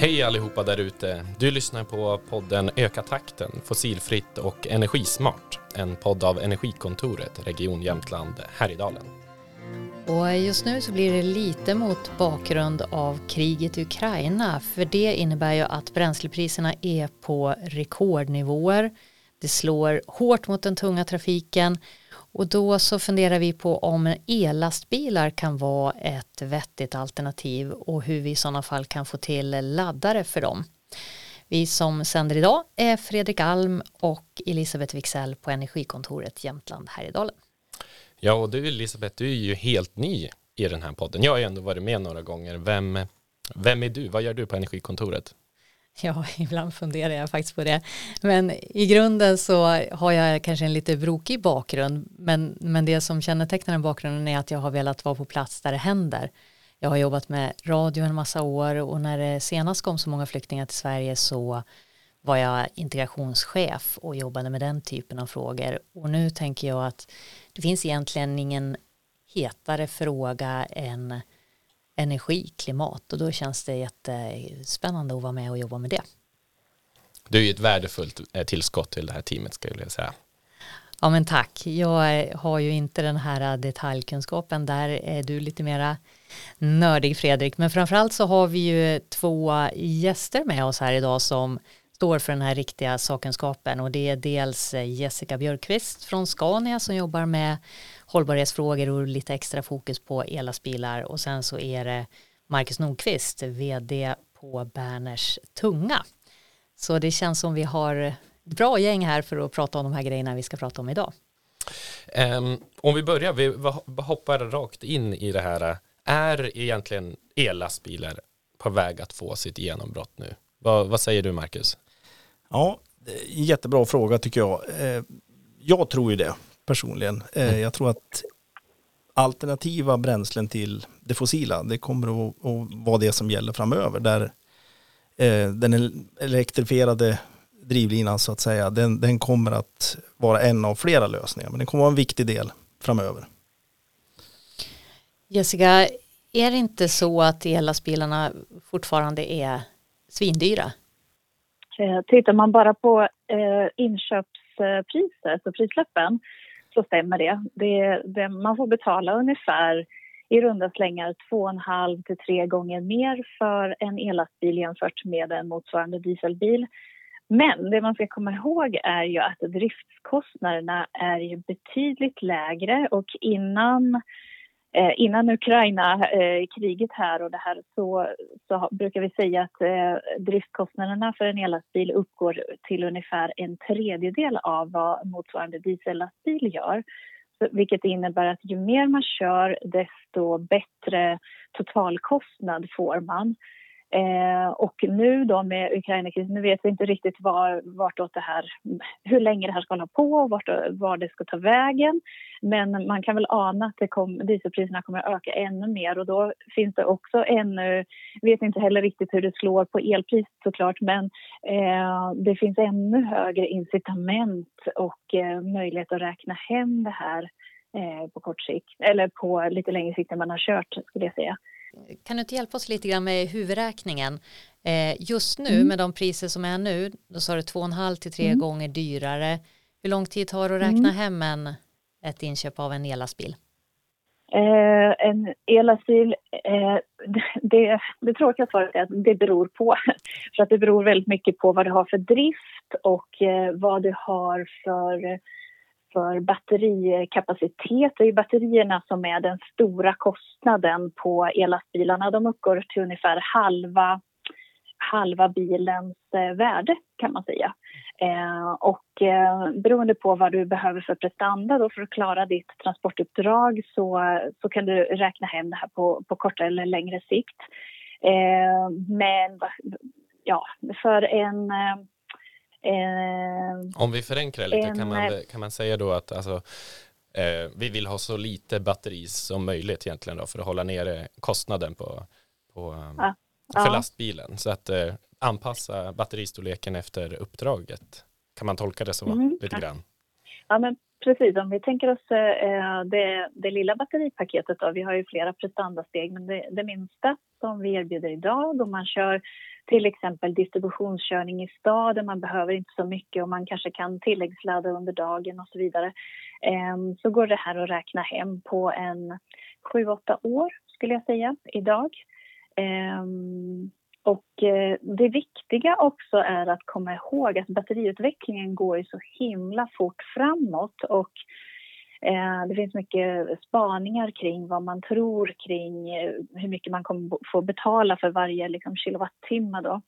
Hej allihopa där ute. Du lyssnar på podden Öka takten, fossilfritt och energismart. En podd av Energikontoret, Region Jämtland, Härjedalen. Och just nu så blir det lite mot bakgrund av kriget i Ukraina för det innebär ju att bränslepriserna är på rekordnivåer. Det slår hårt mot den tunga trafiken och då så funderar vi på om ellastbilar kan vara ett vettigt alternativ och hur vi i sådana fall kan få till laddare för dem. Vi som sänder idag är Fredrik Alm och Elisabeth Wixell på Energikontoret Jämtland Härjedalen. Ja, och du Elisabeth, du är ju helt ny i den här podden. Jag har ju ändå varit med några gånger. Vem, vem är du? Vad gör du på Energikontoret? Ja, ibland funderar jag faktiskt på det. Men i grunden så har jag kanske en lite brokig bakgrund. Men, men det som kännetecknar den bakgrunden är att jag har velat vara på plats där det händer. Jag har jobbat med radio en massa år och när det senast kom så många flyktingar till Sverige så var jag integrationschef och jobbade med den typen av frågor. Och nu tänker jag att det finns egentligen ingen hetare fråga än energi, klimat och då känns det jättespännande att vara med och jobba med det. Du är ju ett värdefullt eh, tillskott till det här teamet skulle jag säga. Ja men tack. Jag har ju inte den här detaljkunskapen. Där är du lite mera nördig Fredrik. Men framförallt så har vi ju två gäster med oss här idag som står för den här riktiga sakkunskapen och det är dels eh, Jessica Björkqvist från Scania som jobbar med hållbarhetsfrågor och lite extra fokus på elastbilar och sen så är det Marcus Nordqvist, vd på Berners Tunga. Så det känns som vi har ett bra gäng här för att prata om de här grejerna vi ska prata om idag. Um, om vi börjar, vi hoppar rakt in i det här. Är egentligen ellastbilar på väg att få sitt genombrott nu? Vad, vad säger du Marcus? Ja, jättebra fråga tycker jag. Eh, jag tror ju det personligen. Eh, mm. Jag tror att alternativa bränslen till det fossila, det kommer att, vara det som gäller framöver. Där eh, den elektrifierade drivlinan så att säga, den, den kommer att vara en av flera lösningar. Men den kommer att vara en viktig del framöver. Jessica, är det inte så att ellastbilarna fortfarande är svindyra? Eh, tittar man bara på eh, inköpspriset och prislappen så stämmer det. det, det man får betala ungefär i runda slängar 2,5 till 3 gånger mer för en ellastbil jämfört med en motsvarande dieselbil. Men det man ska komma ihåg är ju att driftskostnaderna är ju betydligt lägre och innan Eh, innan Ukraina-kriget eh, här och det här så, så brukar vi säga att eh, driftkostnaderna för en ellastbil uppgår till ungefär en tredjedel av vad motsvarande diesellastbil gör. Så, vilket innebär att ju mer man kör desto bättre totalkostnad får man. Eh, och nu då med Ukraina-krisen, nu vet vi inte riktigt var, vartåt det här, hur länge det här ska hålla på och vart, var det ska ta vägen. Men man kan väl ana att det kom, dieselpriserna kommer att öka ännu mer och då finns det också ännu, vet inte heller riktigt hur det slår på elpriset såklart, men eh, det finns ännu högre incitament och eh, möjlighet att räkna hem det här eh, på kort sikt, eller på lite längre sikt än man har kört skulle jag säga. Kan du inte hjälpa oss lite grann med huvudräkningen? Eh, just nu mm. med de priser som är nu, då sa du två och en halv till tre mm. gånger dyrare. Hur lång tid tar det att räkna mm. hem en, ett inköp av en elastbil? Eh, en elastbil, eh, det, det tråkiga svaret är att det beror på. För att det beror väldigt mycket på vad du har för drift och eh, vad du har för för batterikapacitet. Det är batterierna som är den stora kostnaden på ellastbilarna. De uppgår till ungefär halva, halva bilens eh, värde kan man säga. Eh, och eh, beroende på vad du behöver för prestanda då för att klara ditt transportuppdrag så, så kan du räkna hem det här på, på kortare eller längre sikt. Eh, men ja, för en eh, eh, Eh, Om vi förenklar lite en, kan, man, kan man säga då att alltså, eh, vi vill ha så lite batteri som möjligt egentligen då för att hålla nere kostnaden på, på ja, för ja. lastbilen. Så att eh, anpassa batteristorleken efter uppdraget. Kan man tolka det så mm. lite grann? Ja, men precis. Om vi tänker oss eh, det, det, lilla batteripaketet då, vi har ju flera prestandasteg, men det, det minsta som vi erbjuder idag, då man kör till exempel distributionskörning i staden, man behöver inte så mycket och man kanske kan tilläggsladda under dagen och så vidare. Ehm, så går det här att räkna hem på en 7-8 år skulle jag säga idag. Ehm, och eh, det viktiga också är att komma ihåg att batteriutvecklingen går ju så himla fort framåt och Eh, det finns mycket spaningar kring vad man tror kring eh, hur mycket man kommer få betala för varje liksom, kilowattimme. Då.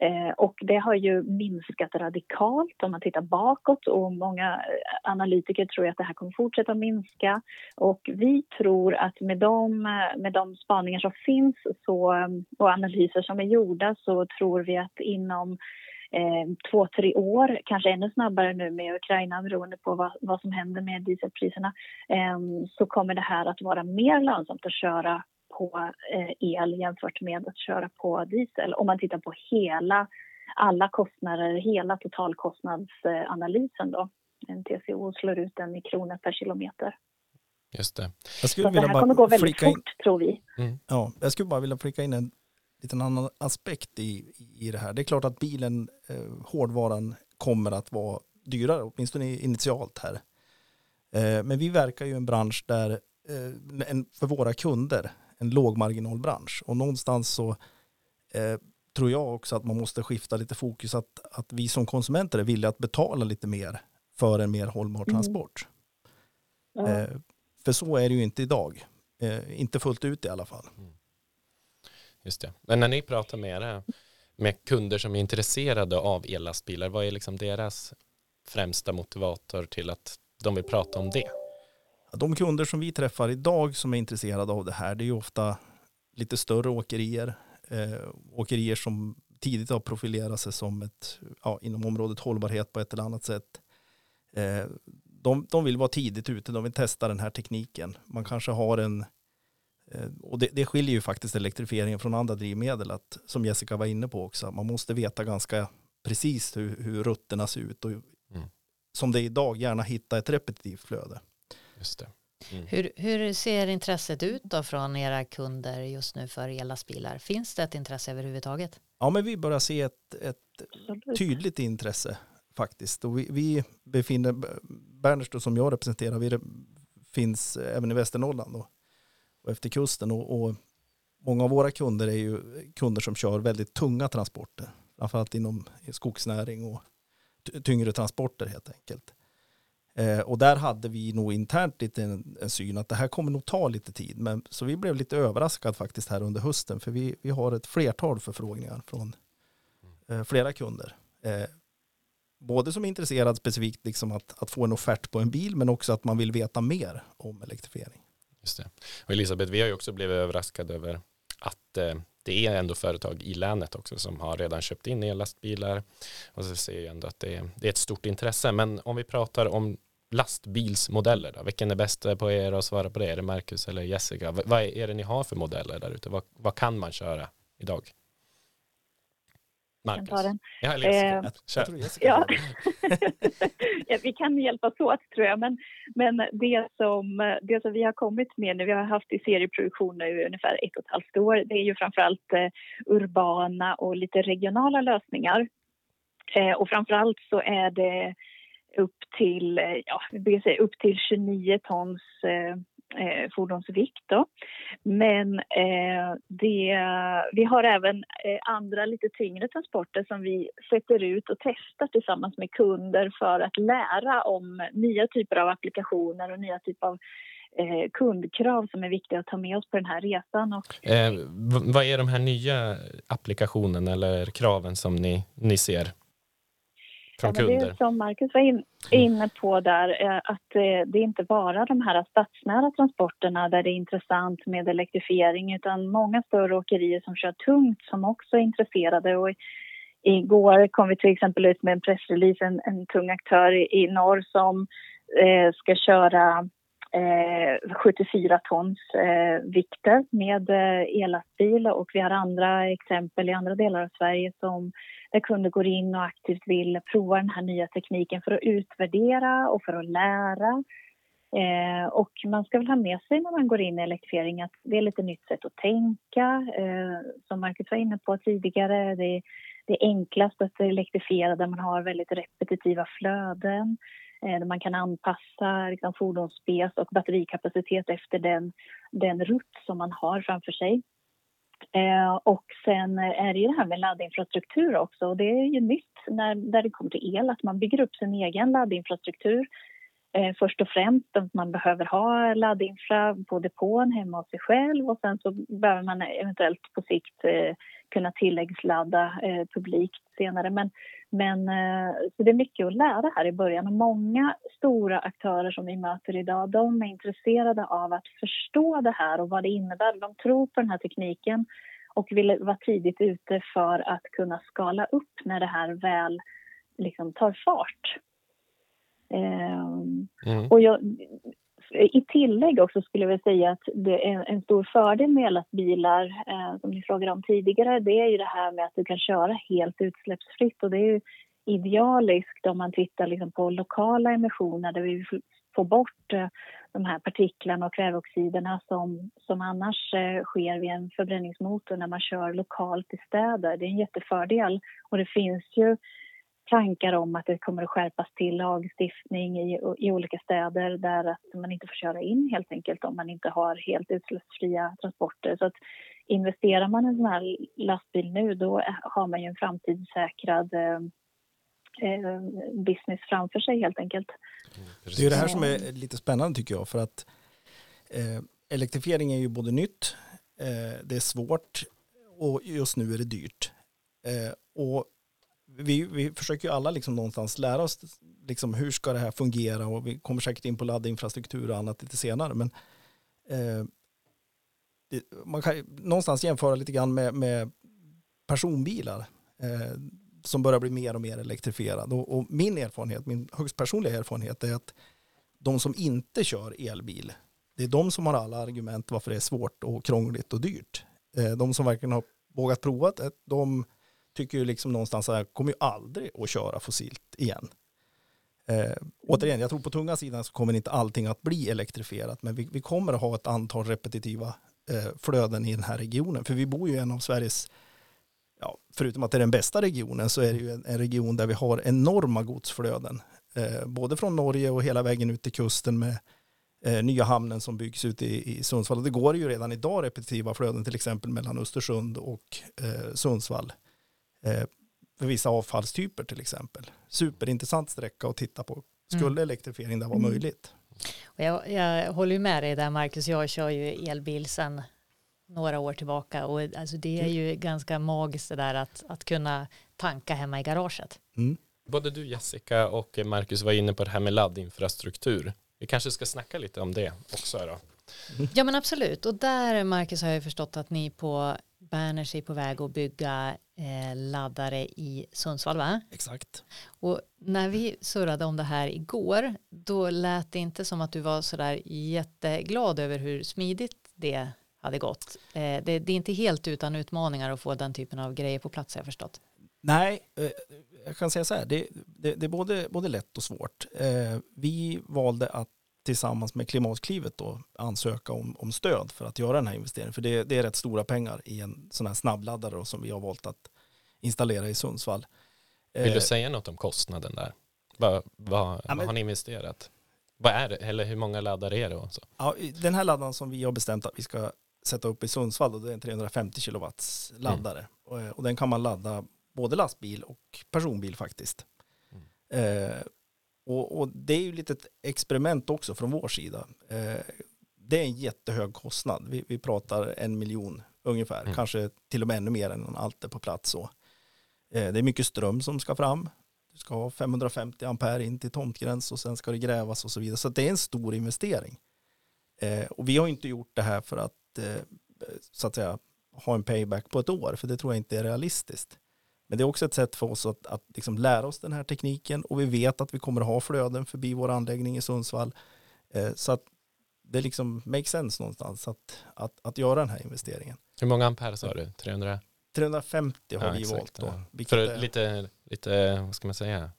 Eh, och det har ju minskat radikalt om man tittar bakåt och många analytiker tror att det här kommer fortsätta minska. Och vi tror att med de, med de spaningar som finns så, och analyser som är gjorda så tror vi att inom eh, två, tre år, kanske ännu snabbare nu med Ukraina beroende på vad, vad som händer med dieselpriserna, eh, så kommer det här att vara mer lönsamt att köra på eh, el jämfört med att köra på diesel. Om man tittar på hela, alla kostnader, hela totalkostnadsanalysen då. En TCO slår ut den i kronor per kilometer. Just det. Jag skulle Så vilja det här kommer gå väldigt fort, in, tror vi. Mm. Ja, jag skulle bara vilja flika in en liten annan aspekt i, i det här. Det är klart att bilen, eh, hårdvaran, kommer att vara dyrare, åtminstone initialt här. Eh, men vi verkar ju i en bransch där, eh, en, för våra kunder, en lågmarginalbransch. Och någonstans så eh, tror jag också att man måste skifta lite fokus att, att vi som konsumenter är villiga att betala lite mer för en mer hållbar mm. transport. Mm. Eh, för så är det ju inte idag. Eh, inte fullt ut i alla fall. Mm. Just det. Men när ni pratar med, era, med kunder som är intresserade av ellastbilar, vad är liksom deras främsta motivator till att de vill prata om det? De kunder som vi träffar idag som är intresserade av det här, det är ju ofta lite större åkerier, eh, åkerier som tidigt har profilerat sig som ett, ja, inom området hållbarhet på ett eller annat sätt. Eh, de, de vill vara tidigt ute, de vill testa den här tekniken. Man kanske har en, eh, och det, det skiljer ju faktiskt elektrifieringen från andra drivmedel, att, som Jessica var inne på också, man måste veta ganska precis hur, hur rutterna ser ut och mm. som det är idag gärna hitta ett repetitivt flöde. Just det. Mm. Hur, hur, ser intresset ut då från era kunder just nu för ellastbilar? Finns det ett intresse överhuvudtaget? Ja, men vi börjar se ett, ett tydligt intresse faktiskt. Och vi, vi befinner, Bernerstad som jag representerar, vi finns även i Västernorrland och, och efter kusten. Och, och, många av våra kunder är ju kunder som kör väldigt tunga transporter, framförallt inom skogsnäring och tyngre transporter helt enkelt. Eh, och där hade vi nog internt lite en, en, syn att det här kommer nog ta lite tid. Men, så vi blev lite överraskade faktiskt här under hösten. För vi, vi har ett flertal förfrågningar från eh, flera kunder. Eh, både som är intresserad specifikt liksom att, att få en offert på en bil men också att man vill veta mer om elektrifiering. Just det. Och Elisabeth, vi har ju också blivit överraskade över att eh, det är ändå företag i länet också som har redan köpt in ellastbilar och så ser jag ändå att det är, det är ett stort intresse. Men om vi pratar om lastbilsmodeller då? Vilken är bäst på er att svara på det? Är det Marcus eller Jessica? V vad är det ni har för modeller där ute? Vad, vad kan man köra idag? Marcus. ta den. Ja, Jessica. Eh, ja. ja, vi kan hjälpas åt tror jag. Men, men det, som, det som vi har kommit med nu, vi har haft i serieproduktion nu ungefär ett och ett halvt år, det är ju framförallt eh, urbana och lite regionala lösningar. Eh, och framförallt så är det upp till, eh, ja, säga, upp till 29 tons eh, eh, fordonsvikt. Då. Men eh, det, vi har även eh, andra lite tyngre transporter som vi sätter ut och testar tillsammans med kunder för att lära om nya typer av applikationer och nya typer av eh, kundkrav som är viktiga att ta med oss på den här resan. Och, eh, vad är de här nya applikationerna eller kraven som ni, ni ser? Från ja, kunder? Det som Marcus var in, inne på där, att eh, det inte bara de här stadsnära transporterna där det är intressant med elektrifiering utan många större åkerier som kör tungt som också är intresserade. Och igår kom vi till exempel ut med en pressrelease, en, en tung aktör i, i norr som eh, ska köra Eh, 74 tons eh, vikter med eh, ellastbil och vi har andra exempel i andra delar av Sverige som där kunder går in och aktivt vill prova den här nya tekniken för att utvärdera och för att lära. Eh, och man ska väl ha med sig när man går in i elektrifiering att det är lite nytt sätt att tänka. Eh, som Marcus var inne på tidigare, det, det är enklast att elektrifiera där man har väldigt repetitiva flöden. Eh, där man kan anpassa liksom, fordonsspec och batterikapacitet efter den, den rutt som man har framför sig. Eh, och sen är det ju det här med laddinfrastruktur också. Och det är ju nytt när, när det kommer till el att man bygger upp sin egen laddinfrastruktur. Eh, först och främst att man behöver ha laddinfra på depån hemma hos sig själv och sen så behöver man eventuellt på sikt eh, kunna tilläggsladda eh, publikt senare. Men, men eh, så det är mycket att lära här i början och många stora aktörer som vi möter idag de är intresserade av att förstå det här och vad det innebär. De tror på den här tekniken och vill vara tidigt ute för att kunna skala upp när det här väl liksom tar fart. Eh, mm. Och jag, Eh, i tillägg också skulle jag vilja säga att det är en stor fördel med elbilar, eh, som ni frågade om tidigare, det är ju det här med att du kan köra helt utsläppsfritt och det är ju idealiskt om man tittar liksom på lokala emissioner där vi får bort eh, de här partiklarna och kväveoxiderna som, som annars eh, sker vid en förbränningsmotor när man kör lokalt i städer. Det är en jättefördel och det finns ju tankar om att det kommer att skärpas till lagstiftning i, i olika städer där att man inte får köra in helt enkelt om man inte har helt utsläppsfria transporter. Så att investerar man i en sån här lastbil nu då har man ju en framtidssäkrad eh, eh business framför sig helt enkelt. Det är det här som är lite spännande tycker jag för att eh, elektrifiering är ju både nytt, eh, det är svårt och just nu är det dyrt. Eh, och vi, vi försöker ju alla liksom någonstans lära oss liksom hur ska det här fungera och vi kommer säkert in på laddinfrastruktur och annat lite senare. Men eh, det, man kan någonstans jämföra lite grann med, med personbilar eh, som börjar bli mer och mer elektrifierade. Och, och, min erfarenhet, min högst personliga erfarenhet är att de som inte kör elbil, det är de som har alla argument varför det är svårt och krångligt och dyrt. Eh, de som verkligen har vågat prova det, eh, de tycker ju liksom någonstans att jag kommer ju aldrig att köra fossilt igen. Eh, återigen, jag tror på tunga sidan så kommer inte allting att bli elektrifierat, men vi, vi kommer att ha ett antal repetitiva eh, flöden i den här regionen, för vi bor ju i en av Sveriges, ja, förutom att det är den bästa regionen, så är det ju en, en region där vi har enorma godsflöden, eh, både från Norge och hela vägen ut till kusten med eh, nya hamnen som byggs ute i, i Sundsvall. Och det går ju redan idag repetitiva flöden, till exempel mellan Östersund och eh, Sundsvall eh, för vissa avfallstyper till exempel. Superintressant sträcka att titta på. Skulle mm. elektrifiering där vara mm. möjligt? Och jag, jag håller med dig där Marcus, jag kör ju elbil sedan några år tillbaka och alltså det är ju ganska magiskt det där att, att kunna tanka hemma i garaget. Mm. Både du Jessica och Marcus var inne på det här med laddinfrastruktur. Vi kanske ska snacka lite om det också då. Ja men absolut och där Marcus har jag förstått att ni på Berners är på väg att bygga eh, laddare i Sundsvall va? Exakt. Och när vi surrade om det här igår då lät det inte som att du var sådär jätteglad över hur smidigt det hade gått. Eh, det, det, är inte helt utan utmaningar att få den typen av grejer på plats har jag förstått. Nej, eh, jag kan säga så här, det, det, det är både, både lätt och svårt. Eh, vi valde att tillsammans med Klimatklivet då ansöka om, om stöd för att göra den här investeringen. För det, det är rätt stora pengar i en sån här snabbladdare då, som vi har valt att installera i Sundsvall. Vill du eh, säga något om kostnaden där? Vad, vad, ja, vad har ni investerat? Vad är det, eller hur många laddare är det? Också? Ja, den här laddaren som vi har bestämt att vi ska sätta upp i Sundsvall, då, det är en 350 kilowatts laddare. Mm. Och, eh, och, den kan man ladda både lastbil och personbil faktiskt. Mm. Eh, och, och, det är ju lite ett experiment också från vår sida. Eh, det är en jättehög kostnad. Vi, vi pratar en miljon ungefär, mm. kanske till och med ännu mer än allt är på plats så. Eh, det är mycket ström som ska fram. Du ska ha 550 ampere in till tomtgräns och sen ska det grävas och så vidare. Så det är en stor investering. Eh, och vi har inte gjort det här för att eh, så att säga ha en payback på ett år, för det tror jag inte är realistiskt. Men det är också ett sätt för oss att, att liksom lära oss den här tekniken och vi vet att vi kommer att ha flöden förbi vår anläggning i Sundsvall. Eh, så att det liksom makes sense någonstans att, att, att göra den här investeringen. Hur många ampere sa du? 300? 350 har ja, vi exakt, valt då. Ja. För är... lite, lite, vad ska man säga,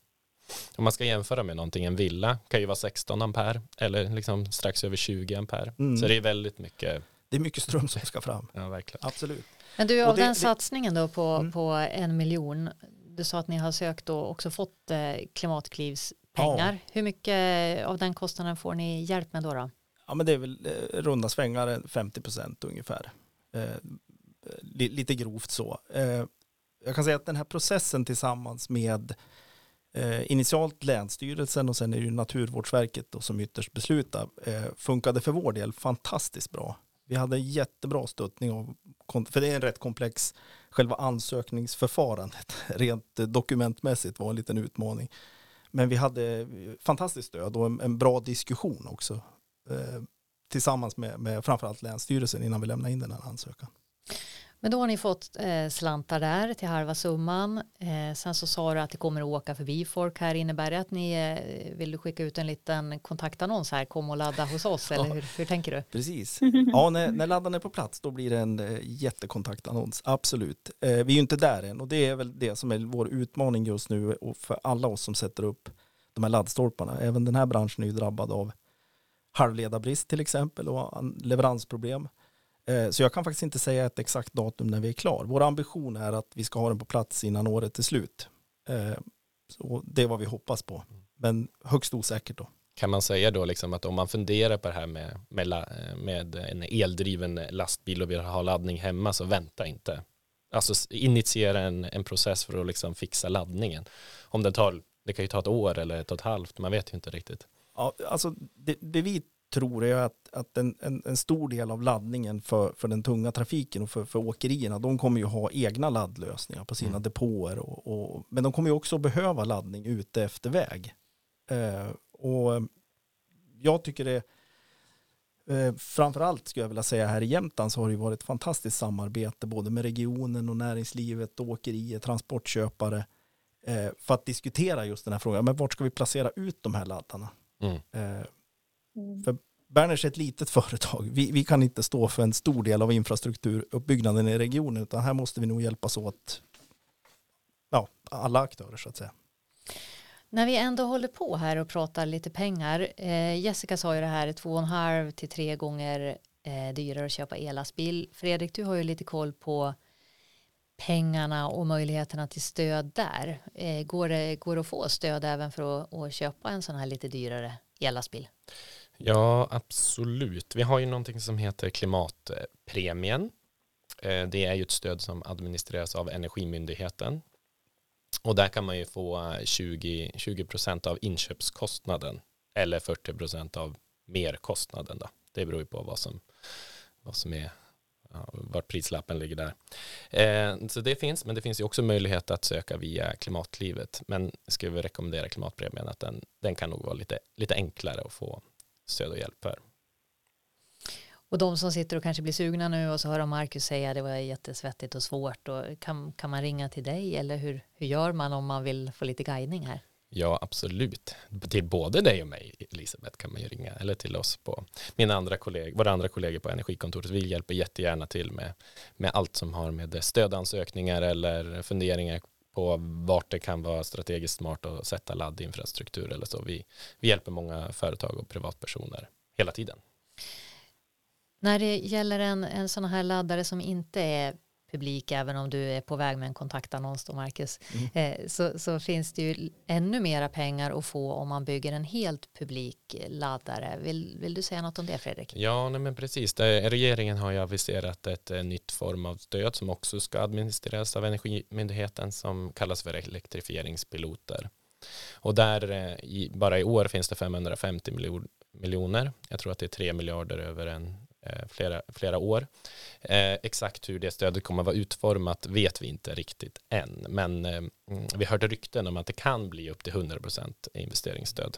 om man ska jämföra med någonting, en villa kan ju vara 16 ampere eller liksom strax över 20 ampere. Mm. Så det är väldigt mycket. Det är mycket ström som ska fram. ja, verkligen. Absolut. Men du, av det, den satsningen då på, mm. på en miljon, du sa att ni har sökt och också fått eh, klimatklivspengar. Ja. Hur mycket av den kostnaden får ni hjälp med då? då? Ja, men det är väl eh, runda svängar 50 procent ungefär. Eh, lite grovt så. Eh, jag kan säga att den här processen tillsammans med eh, initialt Länsstyrelsen och sen är det ju Naturvårdsverket då som ytterst beslutar eh, funkade för vår del fantastiskt bra. Vi hade jättebra stöttning av, för det är en rätt komplex, själva ansökningsförfarandet rent dokumentmässigt var en liten utmaning. Men vi hade fantastiskt stöd och en, en bra diskussion också eh, tillsammans med, med framförallt Länsstyrelsen innan vi lämnade in den här ansökan. Men då har ni fått eh, slantar där till halva summan. Eh, sen så sa du att det kommer att åka förbi folk här. Innebär det att ni eh, vill skicka ut en liten kontaktannons här? Kom och ladda hos oss eller hur, hur tänker du? Precis. Ja, när, när laddan är på plats då blir det en eh, jättekontaktannons. Absolut. Eh, vi är ju inte där än och det är väl det som är vår utmaning just nu och för alla oss som sätter upp de här laddstolparna. Även den här branschen är ju drabbad av halvledarbrist till exempel och leveransproblem. Eh, så jag kan faktiskt inte säga ett exakt datum när vi är klar. Vår ambition är att vi ska ha den på plats innan året är slut. Eh, så det är vad vi hoppas på. Men högst osäkert då. Kan man säga då liksom att om man funderar på det här med, med, med en eldriven lastbil och vill ha laddning hemma så vänta inte. Alltså initiera en, en process för att liksom fixa laddningen. Om det tar, det kan ju ta ett år eller ett och ett halvt, man vet ju inte riktigt. Ja, alltså det, det vi tror jag att, att en, en, en, stor del av laddningen för, för den tunga trafiken och för, för åkerierna, de kommer ju ha egna laddlösningar på sina mm. depåer. Och, och, men de kommer ju också behöva laddning ute efter väg. Eh, och jag tycker det, eh, framförallt skulle jag vilja säga här i Jämtland så har det varit ett fantastiskt samarbete både med regionen och näringslivet, åkerier, transportköpare eh, för att diskutera just den här frågan. Men vart ska vi placera ut de här laddarna? Mm. Mm. För Berners är ett litet företag. Vi, vi, kan inte stå för en stor del av infrastrukturuppbyggnaden i regionen, utan här måste vi nog hjälpas åt, ja, alla aktörer så att säga. När vi ändå håller på här och pratar lite pengar, eh, Jessica sa ju det här två och en halv till tre gånger eh, dyrare att köpa ellastbil. Fredrik, du har ju lite koll på pengarna och möjligheterna till stöd där. Eh, går, det, går det att få stöd även för att, att köpa en sån här lite dyrare ellastbil? Ja, absolut. Vi har ju någonting som heter klimatpremien. Eh, det är ju ett stöd som administreras av Energimyndigheten. Och där kan man ju få eh, 20, 20% av inköpskostnaden eller 40 procent av merkostnaden. Då. Det beror ju på vad som, vad som är ja, vart prislappen ligger där. Eh, så det finns, men det finns ju också möjlighet att söka via Klimatklivet. Men skulle vi rekommendera klimatpremien att den, den kan nog vara lite, lite enklare att få stöd och hjälp för. Och de som sitter och kanske blir sugna nu och så hör de Marcus säga det var jättesvettigt och svårt och kan, kan man ringa till dig eller hur, hur gör man om man vill få lite guidning här? Ja, absolut. Till både dig och mig, Elisabeth, kan man ju ringa eller till oss på mina andra kollegor, våra andra kollegor på Energikontoret. Vi hjälper jättegärna till med, med allt som har med stödansökningar eller funderingar på vart det kan vara strategiskt smart att sätta laddinfrastruktur eller så. Vi, vi hjälper många företag och privatpersoner hela tiden. När det gäller en, en sån här laddare som inte är publik även om du är på väg med en kontaktannons då Marcus mm. eh, så, så, finns det ju ännu mera pengar att få om man bygger en helt publik laddare. Vill, vill du säga något om det Fredrik? Ja, nej men precis. Det, regeringen har ju aviserat ett eh, nytt form av stöd som också ska administreras av Energimyndigheten som kallas för elektrifieringspiloter. Och där eh, i, bara i år finns det 550 miljoner. Jag tror att det är 3 miljarder över en Eh, flera, flera år. Eh, exakt hur det stödet kommer att vara utformat vet vi inte riktigt än, men eh, mm, vi hörde rykten om att det kan bli upp till 100% investeringsstöd.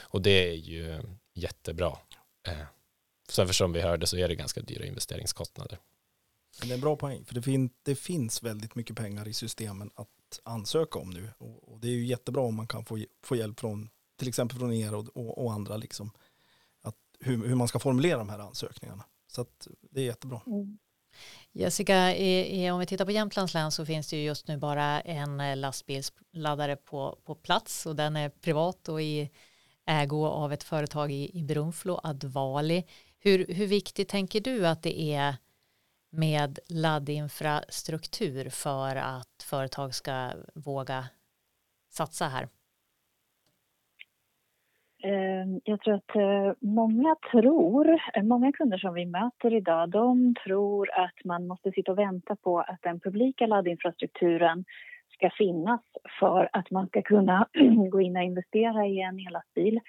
Och det är ju jättebra. Eh, så som vi hörde så är det ganska dyra investeringskostnader. Det är en bra poäng, för det, fin det finns väldigt mycket pengar i systemen att ansöka om nu. Och, och, det är ju jättebra om man kan få, få hjälp från till exempel från er och, och, och andra liksom hur, hur man ska formulera de här ansökningarna. Så att det är jättebra. Mm. Jessica, i, i, om vi tittar på Jämtlands län så finns det ju just nu bara en eh, lastbilsladdare på, på plats och den är privat och i ägo av ett företag i, i Brunflo, Advali. Hur, hur viktigt tänker du att det är med laddinfrastruktur för att företag ska våga satsa här? Eh, jag tror att eh, många tror, eh, många kunder som vi möter idag, de tror att man måste sitta och vänta på att den publika laddinfrastrukturen ska finnas för att man ska kunna gå in och investera i en ellastbil.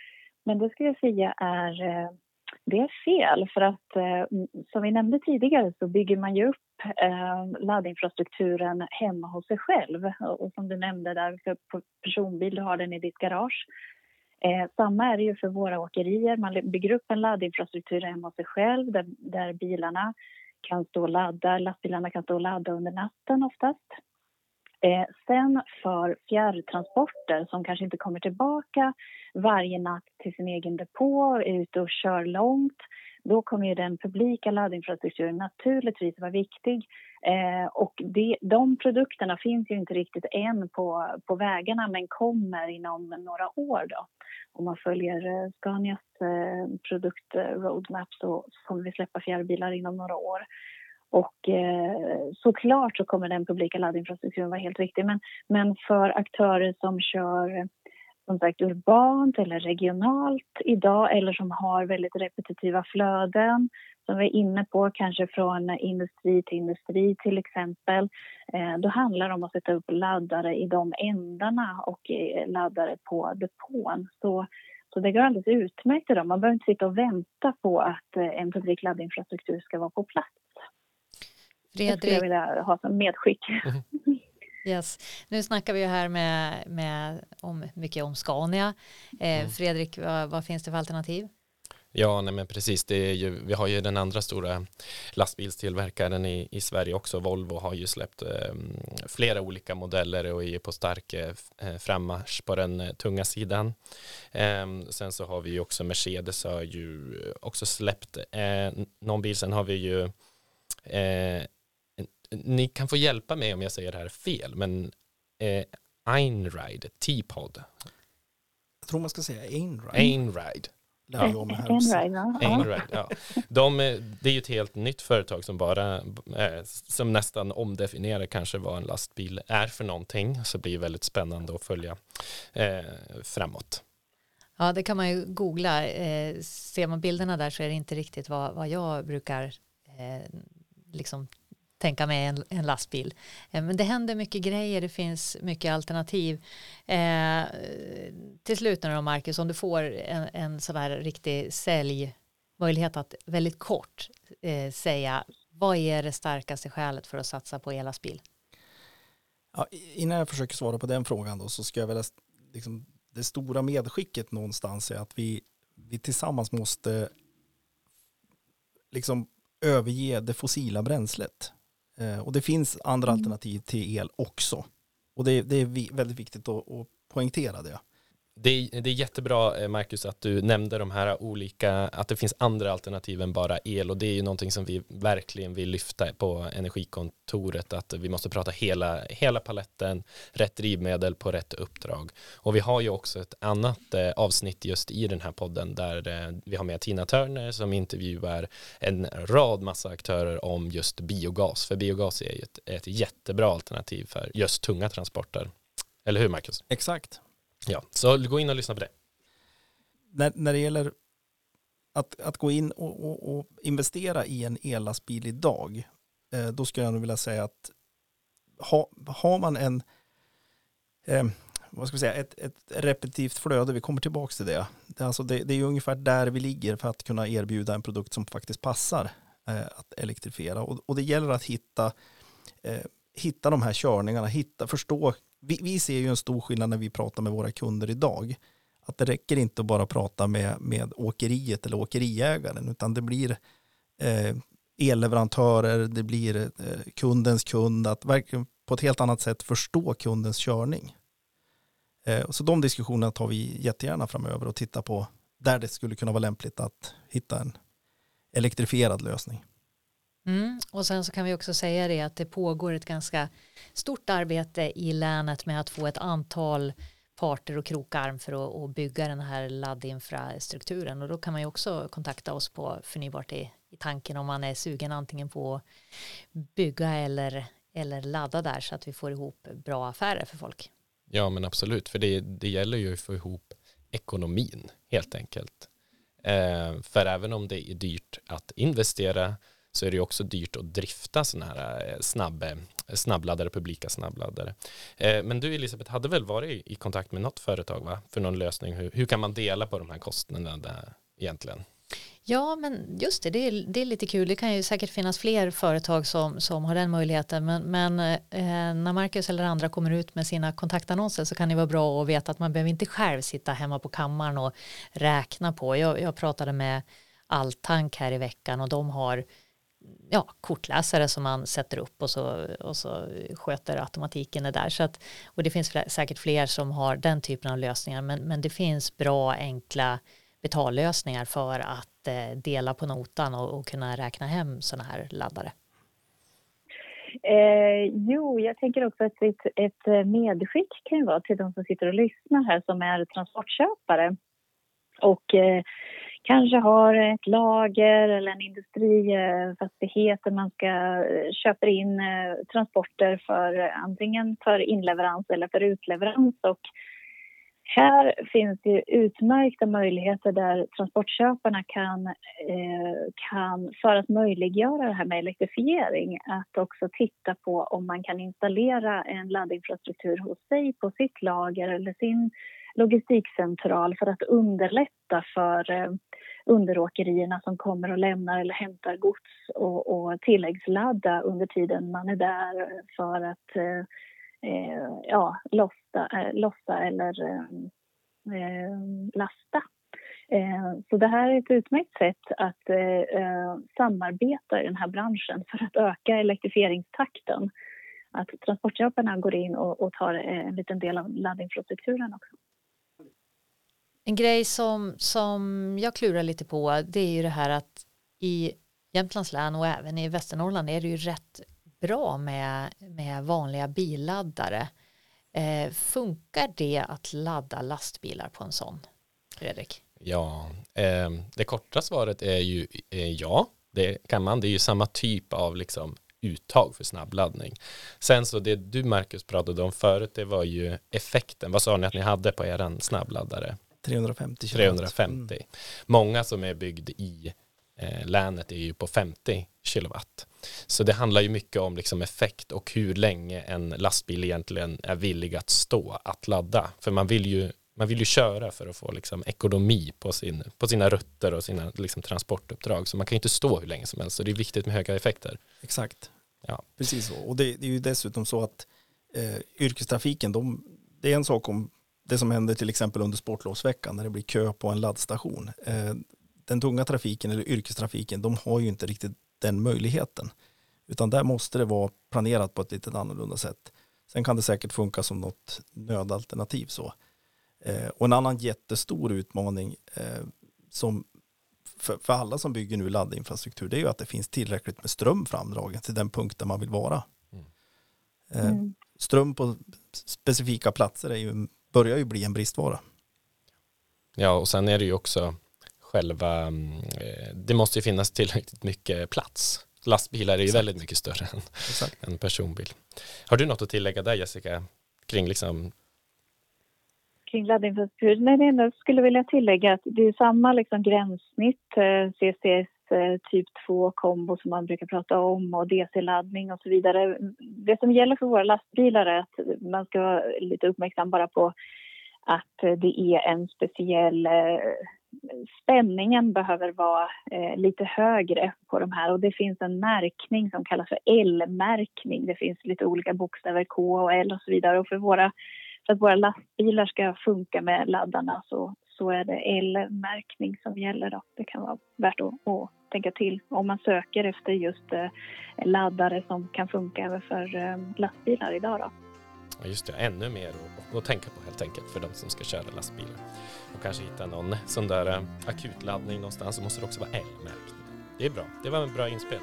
Men det skulle jag säga är, det är fel för att som vi nämnde tidigare så bygger man ju upp laddinfrastrukturen hemma hos sig själv. Och som du nämnde där, för personbil, du har den i ditt garage. Eh, samma är det ju för våra åkerier. Man bygger upp en laddinfrastruktur hemma hos sig själv där, där bilarna kan stå och ladda, lastbilarna kan stå och ladda under natten oftast. Eh, sen för fjärrtransporter som kanske inte kommer tillbaka varje natt till sin egen depå, är ute och kör långt, då kommer ju den publika laddinfrastrukturen naturligtvis vara viktig. Eh, och det, de produkterna finns ju inte riktigt än på, på vägarna men kommer inom några år. Då. Om man följer eh, Scanias eh, produktroadmap eh, så kommer vi släppa fjärrbilar inom några år. Och eh, såklart så kommer den publika laddinfrastrukturen vara helt viktig. Men, men för aktörer som kör som sagt urbant eller regionalt idag eller som har väldigt repetitiva flöden som vi är inne på, kanske från industri till industri till exempel. Eh, då handlar det om att sätta upp laddare i de ändarna och eh, laddare på depån. Så, så det går alldeles utmärkt idag. Man behöver inte sitta och vänta på att eh, en publik laddinfrastruktur ska vara på plats. Fredrik... Det skulle jag vilja ha som medskick. Yes. Nu snackar vi ju här med, med om, mycket om Scania. Eh, mm. Fredrik, vad, vad, finns det för alternativ? Ja, nej men precis. Det är ju, vi har ju den andra stora lastbilstillverkaren i, i Sverige också. Volvo har ju släppt eh, flera olika modeller och är på stark eh, frammarsch på den eh, tunga sidan. Eh, sen så har vi ju också Mercedes har ju också släppt eh, någon bil. Sen har vi ju eh, ni kan få hjälpa mig om jag säger det här fel, men eh, Einride, T-pod. Jag tror man ska säga Einride. Einride. Einride, ja. De, det är ju ett helt nytt företag som bara, eh, som nästan omdefinierar kanske vad en lastbil är för någonting. Så det blir väldigt spännande att följa eh, framåt. Ja, det kan man ju googla. Eh, ser man bilderna där så är det inte riktigt vad, vad jag brukar eh, liksom tänka mig en, en lastbil. Eh, men det händer mycket grejer, det finns mycket alternativ. Eh, till slut nu då Marcus, om du får en, en sån här riktig säljmöjlighet att väldigt kort eh, säga vad är det starkaste skälet för att satsa på elastbil? Ja, innan jag försöker svara på den frågan då så ska jag väl liksom, det stora medskicket någonstans är att vi, vi tillsammans måste liksom överge det fossila bränslet. Eh, och det finns andra mm. alternativ till el också. Och det, det är väldigt viktigt att, att poängtera det. Det är, det är jättebra eh, Marcus att du nämnde de här olika, att det finns andra alternativ än bara el och det är ju någonting som vi verkligen vill lyfta på energikontoret att vi måste prata hela, hela paletten, rätt drivmedel på rätt uppdrag. Och vi har ju också ett annat eh, avsnitt just i den här podden där eh, vi har med Tina Turner som intervjuar en rad massa aktörer om just biogas, för biogas är ju ett, ett jättebra alternativ för just tunga transporter. Eller hur Marcus? Exakt. Ja, så gå in och lyssna på det. När, när det gäller att, att gå in och, och, och investera i en ellastbil idag, eh, då skulle jag nog vilja säga att ha, har man en, eh, vad ska vi säga, ett, ett repetitivt flöde, vi kommer tillbaka till det. Det, alltså det, det är ungefär där vi ligger för att kunna erbjuda en produkt som faktiskt passar eh, att elektrifiera. Och, och, det gäller att hitta, eh, hitta de här körningarna, hitta, förstå vi, vi ser ju en stor skillnad när vi pratar med våra kunder idag. Att det räcker inte att bara prata med, med åkeriet eller åkeriägaren, utan det blir eh, elleverantörer, det blir eh, kundens kund, att verkligen på ett helt annat sätt förstå kundens körning. Eh, så de diskussionerna tar vi jättegärna framöver och tittar på där det skulle kunna vara lämpligt att hitta en elektrifierad lösning. Mm. Och sen så kan vi också säga det att det pågår ett ganska stort arbete i länet med att få ett antal parter och krokarm för att, bygga den här laddinfrastrukturen och då kan man ju också kontakta oss på förnybart i, i tanken om man är sugen antingen på att bygga eller, eller ladda där så att vi får ihop bra affärer för folk. Ja men absolut för det, det gäller ju att få ihop ekonomin helt enkelt. Eh, för även om det är dyrt att investera så är det också dyrt att drifta sådana här eh, snabb, eh, snabbladdare, publika snabbladdare. Eh, men du Elisabeth hade väl varit i kontakt med något företag va? för någon lösning? Hur, hur kan man dela på de här kostnaderna egentligen? Ja, men just det, det är, det är lite kul. Det kan ju säkert finnas fler företag som, som har den möjligheten. Men, men eh, när Marcus eller andra kommer ut med sina kontaktannonser så kan det vara bra att veta att man behöver inte själv sitta hemma på kammaren och räkna på. Jag, jag pratade med Alltank här i veckan och de har ja, kortläsare som man sätter upp och så, och så sköter automatiken det där. Så att, och det finns säkert fler som har den typen av lösningar men, men det finns bra enkla betallösningar för att eh, dela på notan och, och, kunna räkna hem sådana här laddare. Eh, jo, jag tänker också att ett, ett eh, medskick kan ju vara till de som sitter och lyssnar här som är transportköpare och eh, kanske har ett lager eller en industrifastighet där man ska eh, köpa in eh, transporter för eh, antingen för inleverans eller för utleverans. Och här finns det utmärkta möjligheter där transportköparna kan, eh, kan, för att möjliggöra det här med elektrifiering, att också titta på om man kan installera en laddinfrastruktur hos sig på sitt lager eller sin logistikcentral för att underlätta för eh, underåkerierna som kommer och lämnar eller hämtar gods och, och tilläggsladda under tiden man är där för att eh, eh ja, lossa, eh, lossa eller eh, eh, lasta. Eh, så det här är ett utmärkt sätt att eh, eh, samarbeta i den här branschen för att öka elektrifieringstakten. Att transportköparna går in och, och tar en liten del av laddinfrastrukturen också. En grej som, som jag klurar lite på det är ju det här att i Jämtlands län och även i Västernorrland är det ju rätt bra med, med vanliga billaddare. Eh, funkar det att ladda lastbilar på en sån, Fredrik? Ja, eh, det korta svaret är ju eh, ja, det kan man. Det är ju samma typ av liksom uttag för snabbladdning. Sen så det du Marcus pratade om förut, det var ju effekten. Vad sa ni att ni hade på er snabbladdare? 350 350. Mm. Många som är byggd i eh, länet är ju på 50 kilowatt. Så det handlar ju mycket om liksom effekt och hur länge en lastbil egentligen är villig att stå att ladda. För man vill ju, man vill ju köra för att få liksom ekonomi på, sin, på sina rutter och sina liksom transportuppdrag. Så man kan ju inte stå hur länge som helst. Så det är viktigt med höga effekter. Exakt. Ja. Precis så. Och det, det är ju dessutom så att eh, yrkestrafiken, de, det är en sak om det som händer till exempel under sportlovsveckan när det blir kö på en laddstation. Eh, den tunga trafiken eller yrkestrafiken, de har ju inte riktigt den möjligheten. Utan där måste det vara planerat på ett lite annorlunda sätt. Sen kan det säkert funka som något nödalternativ så. Eh, och en annan jättestor utmaning eh, som för, för, alla som bygger nu laddinfrastruktur det är ju att det finns tillräckligt med ström framdragen till den punkt där man vill vara. Mm. Mm. Ström på specifika platser är ju börjar ju bli en bristvara. Ja, och sen är det ju också själva, mm, eh, det måste ju finnas tillräckligt mycket plats. Lastbilar är ju Exakt. väldigt mycket större än en personbil. Har du något att tillägga där Jessica, kring liksom kring laddinfrastruktur. Nej, det enda skulle vilja tillägga att det är samma liksom gränssnitt, eh, CCS Eh, typ 2 kombo som man brukar prata om och DC-laddning och så vidare. Det som gäller för våra lastbilar är att man ska vara lite uppmärksam bara på att det är en speciell eh, spänningen behöver vara eh, lite högre på de här och det finns en märkning som kallas för L-märkning. Det finns lite olika bokstäver K och L och så vidare och för, våra, för att våra lastbilar ska funka med laddarna så, så är det L-märkning som gäller. Då. Det kan vara värt att, att tänka till om man söker efter just eh, laddare som kan funka även för eh, lastbilar idag. Då. Ja, just det, ännu mer att, att tänka på helt enkelt för de som ska köra lastbilar. Och kanske hitta någon sån där eh, akutladdning någonstans så måste det också vara L-märkt. Det är bra, det var en bra inspel.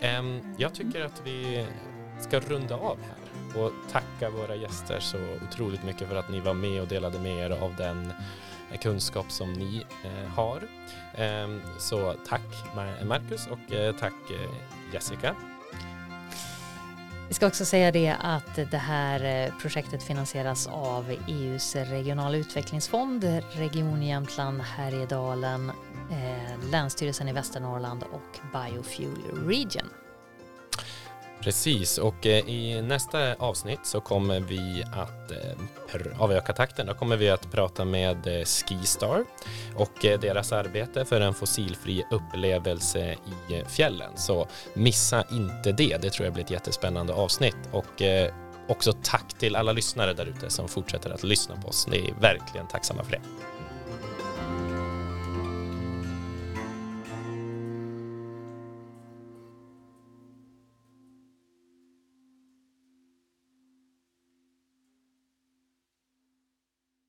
Ehm, jag tycker att vi ska runda av här och tacka våra gäster så otroligt mycket för att ni var med och delade med er av den Eh, kunskap som ni eh, har. Eh, så tack Marcus och eh, tack eh, Jessica. Vi ska också säga det att det här eh, projektet finansieras av EUs regionala utvecklingsfond, Region Jämtland, Härjedalen, eh, Länsstyrelsen i Västernorrland och Biofuel Region. Precis, och eh, i nästa avsnitt så kommer vi att eh, avöka takten. Då kommer vi att prata med eh, Skistar och deras arbete för en fossilfri upplevelse i fjällen. Så missa inte det, det tror jag blir ett jättespännande avsnitt. Och också tack till alla lyssnare där ute som fortsätter att lyssna på oss. Ni är verkligen tacksamma för det.